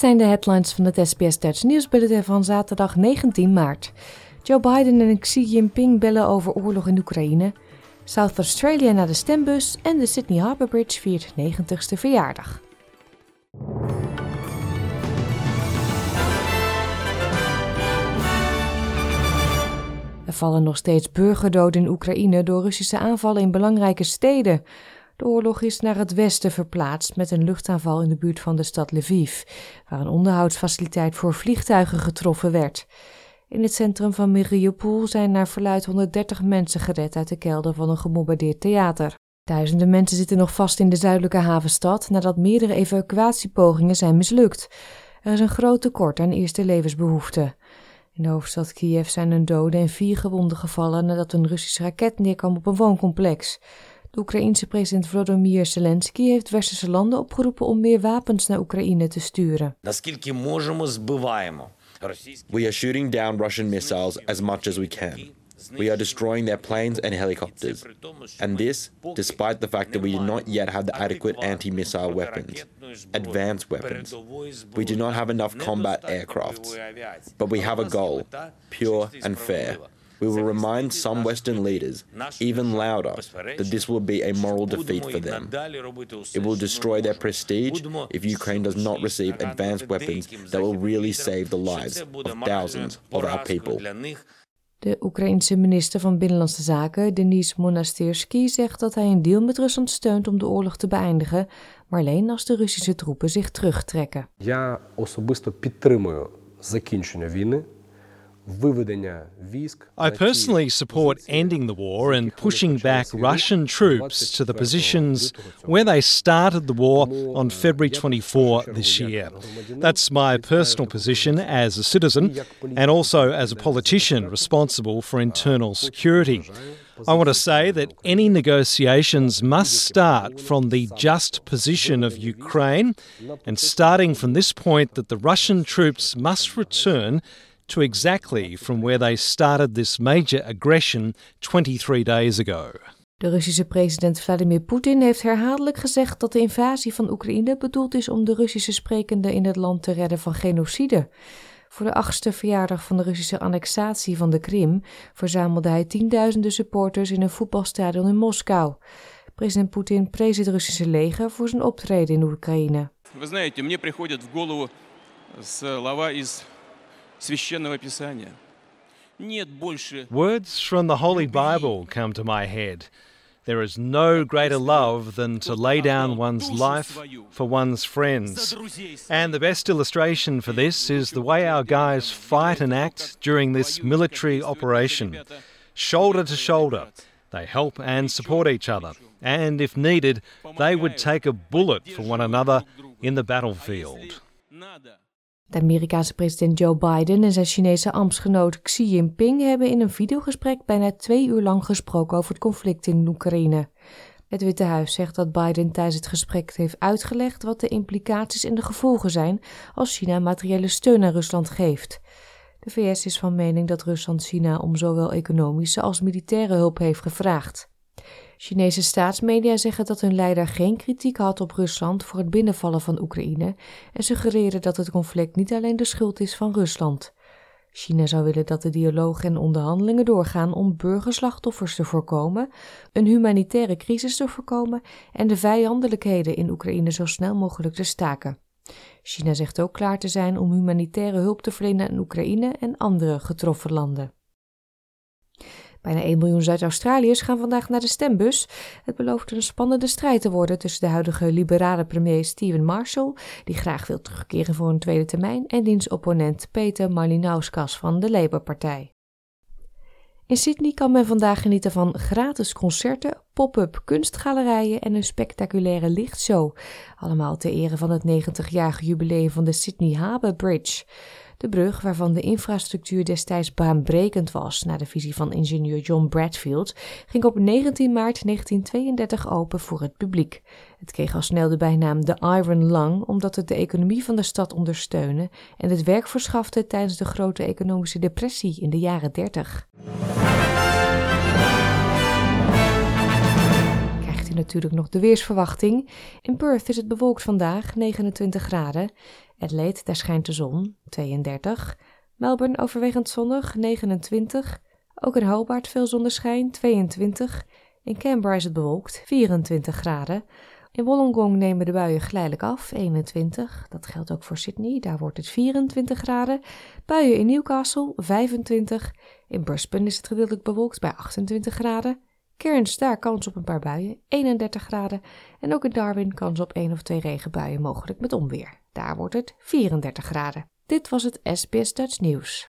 Zijn de headlines van het SBS Dutch nieuwsbulletin van zaterdag 19 maart. Joe Biden en Xi Jinping bellen over oorlog in Oekraïne. South Australia naar de stembus en de Sydney Harbour Bridge viert 90ste verjaardag. Er vallen nog steeds burgerdoden in Oekraïne door Russische aanvallen in belangrijke steden. De oorlog is naar het westen verplaatst met een luchtaanval in de buurt van de stad Lviv, waar een onderhoudsfaciliteit voor vliegtuigen getroffen werd. In het centrum van Mariupol zijn naar verluid 130 mensen gered uit de kelder van een gebombardeerd theater. Duizenden mensen zitten nog vast in de zuidelijke havenstad nadat meerdere evacuatiepogingen zijn mislukt. Er is een groot tekort aan eerste levensbehoeften. In de hoofdstad Kiev zijn een dode en vier gewonden gevallen nadat een Russische raket neerkwam op een wooncomplex. De Oekraïense president Volodymyr Zelensky heeft westerse landen opgeroepen om meer wapens naar Oekraïne te sturen. We are shooting down Russian missiles as much as we can. We are destroying their planes and helicopters. And this, despite the fact that we do not yet have the adequate anti missile weapons, advanced weapons. We do not have enough combat aircrafts. But we have a goal pure and fair. We will remind some Western leaders, even louder, that this will be a moral defeat for them. It will destroy their prestige if Ukraine does not receive advanced weapons that will really save the lives of thousands of our people. De Oekraïense minister van Binnenlandse Zaken, Denis Monastirsky, zegt dat hij een deal met Rusland steunt om de oorlog te beëindigen, maar alleen als de Russische troepen zich terugtrekken. Я особисто підтримую закінчення війни. I personally support ending the war and pushing back Russian troops to the positions where they started the war on February 24 this year. That's my personal position as a citizen and also as a politician responsible for internal security. I want to say that any negotiations must start from the just position of Ukraine, and starting from this point, that the Russian troops must return to exactly from where they started this major aggression 23 days ago. De Russische president Vladimir Poetin heeft herhaaldelijk gezegd dat de invasie van Oekraïne bedoeld is om de Russische sprekenden in het land te redden van genocide. Voor de achtste verjaardag van de Russische annexatie van de Krim verzamelde hij tienduizenden supporters in een voetbalstadion in Moskou. President Poetin prees het Russische leger voor zijn optreden in Oekraïne. Вы знаете, мне приходят в голову слова из священного писания. Нет больше Words from the Holy Bible come to my head. There is no greater love than to lay down one's life for one's friends. And the best illustration for this is the way our guys fight and act during this military operation. Shoulder to shoulder, they help and support each other. And if needed, they would take a bullet for one another in the battlefield. De Amerikaanse president Joe Biden en zijn Chinese ambtsgenoot Xi Jinping hebben in een videogesprek bijna twee uur lang gesproken over het conflict in Oekraïne. Het Witte Huis zegt dat Biden tijdens het gesprek heeft uitgelegd wat de implicaties en de gevolgen zijn als China materiële steun aan Rusland geeft. De VS is van mening dat Rusland China om zowel economische als militaire hulp heeft gevraagd. Chinese staatsmedia zeggen dat hun leider geen kritiek had op Rusland voor het binnenvallen van Oekraïne en suggereren dat het conflict niet alleen de schuld is van Rusland. China zou willen dat de dialoog en onderhandelingen doorgaan om burgerslachtoffers te voorkomen, een humanitaire crisis te voorkomen en de vijandelijkheden in Oekraïne zo snel mogelijk te staken. China zegt ook klaar te zijn om humanitaire hulp te verlenen aan Oekraïne en andere getroffen landen. Bijna 1 miljoen Zuid-Australiërs gaan vandaag naar de stembus. Het belooft een spannende strijd te worden tussen de huidige liberale premier Steven Marshall, die graag wil terugkeren voor een tweede termijn, en diens opponent Peter Malinauskas van de Labour-partij. In Sydney kan men vandaag genieten van gratis concerten, pop-up kunstgalerijen en een spectaculaire lichtshow. Allemaal ter ere van het 90-jarige jubileum van de Sydney Harbour Bridge. De brug, waarvan de infrastructuur destijds baanbrekend was na de visie van ingenieur John Bradfield, ging op 19 maart 1932 open voor het publiek. Het kreeg al snel de bijnaam de Iron Lung omdat het de economie van de stad ondersteunde en het werk verschafte tijdens de grote economische depressie in de jaren 30. natuurlijk nog de weersverwachting. In Perth is het bewolkt vandaag, 29 graden. Adelaide, daar schijnt de zon, 32. Melbourne overwegend zonnig, 29. Ook in Hobart veel zonneschijn, 22. In Canberra is het bewolkt, 24 graden. In Wollongong nemen de buien geleidelijk af, 21. Dat geldt ook voor Sydney, daar wordt het 24 graden. Buien in Newcastle, 25. In Brisbane is het gedeeltelijk bewolkt bij 28 graden. Cairns, daar kans op een paar buien, 31 graden. En ook in Darwin kans op één of twee regenbuien, mogelijk met onweer. Daar wordt het 34 graden. Dit was het SBS Dutch Nieuws.